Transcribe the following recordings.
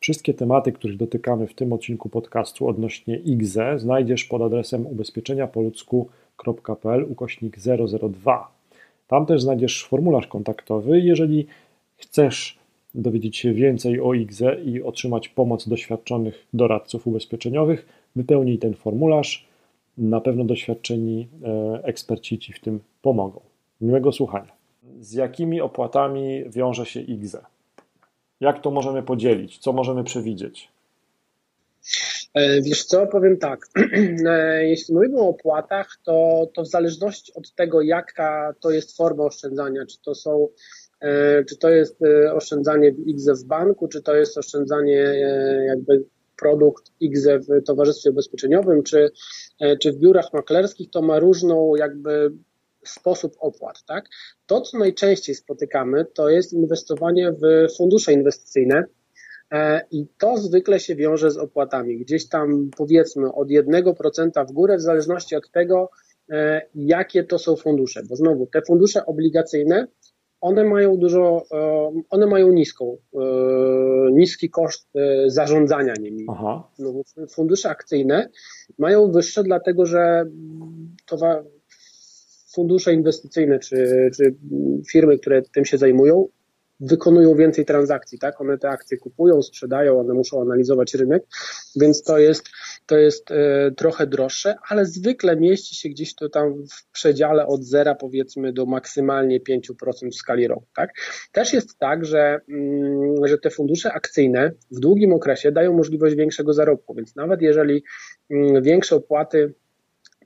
Wszystkie tematy, których dotykamy w tym odcinku podcastu odnośnie IGZE znajdziesz pod adresem ubezpieczeniapoludzku.pl ukośnik 002. Tam też znajdziesz formularz kontaktowy. Jeżeli chcesz dowiedzieć się więcej o IGZE i otrzymać pomoc doświadczonych doradców ubezpieczeniowych, wypełnij ten formularz. Na pewno doświadczeni e, eksperci Ci w tym pomogą. Miłego słuchania. Z jakimi opłatami wiąże się IGZE? Jak to możemy podzielić? Co możemy przewidzieć? E, wiesz co, powiem tak. E, jeśli mówimy o opłatach, to, to w zależności od tego, jaka to jest forma oszczędzania, czy to są e, czy to jest oszczędzanie w IGZE w banku, czy to jest oszczędzanie jakby produkt IGZE w towarzystwie ubezpieczeniowym, czy, czy w biurach maklerskich, to ma różną jakby sposób opłat, tak? To, co najczęściej spotykamy, to jest inwestowanie w fundusze inwestycyjne, e, i to zwykle się wiąże z opłatami. Gdzieś tam powiedzmy od 1% w górę, w zależności od tego, e, jakie to są fundusze. Bo znowu, te fundusze obligacyjne, one mają dużo, e, one mają niską, niski koszt zarządzania nimi. Aha. No, fundusze akcyjne mają wyższe, dlatego że to fundusze inwestycyjne czy, czy firmy, które tym się zajmują, wykonują więcej transakcji, tak? One te akcje kupują, sprzedają, one muszą analizować rynek, więc to jest, to jest e, trochę droższe, ale zwykle mieści się gdzieś to tam w przedziale od zera powiedzmy do maksymalnie 5% w skali roku, tak? Też jest tak, że, mm, że te fundusze akcyjne w długim okresie dają możliwość większego zarobku, więc nawet jeżeli mm, większe opłaty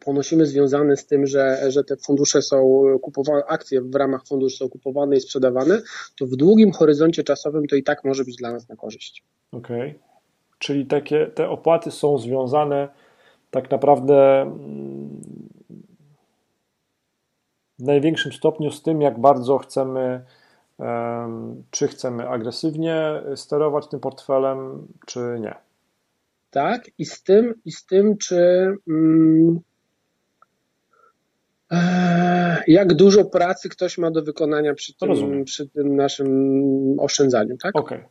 ponosimy związane z tym, że, że te fundusze są kupowane, akcje w ramach funduszy są kupowane i sprzedawane, to w długim horyzoncie czasowym to i tak może być dla nas na korzyść. Okej. Okay. Czyli takie, te opłaty są związane tak naprawdę mm, w największym stopniu z tym, jak bardzo chcemy, czy chcemy agresywnie sterować tym portfelem, czy nie. Tak, i z tym, i z tym, czy. Mm, jak dużo pracy ktoś ma do wykonania przy tym, przy tym naszym oszczędzaniu, tak? Okej. Okay.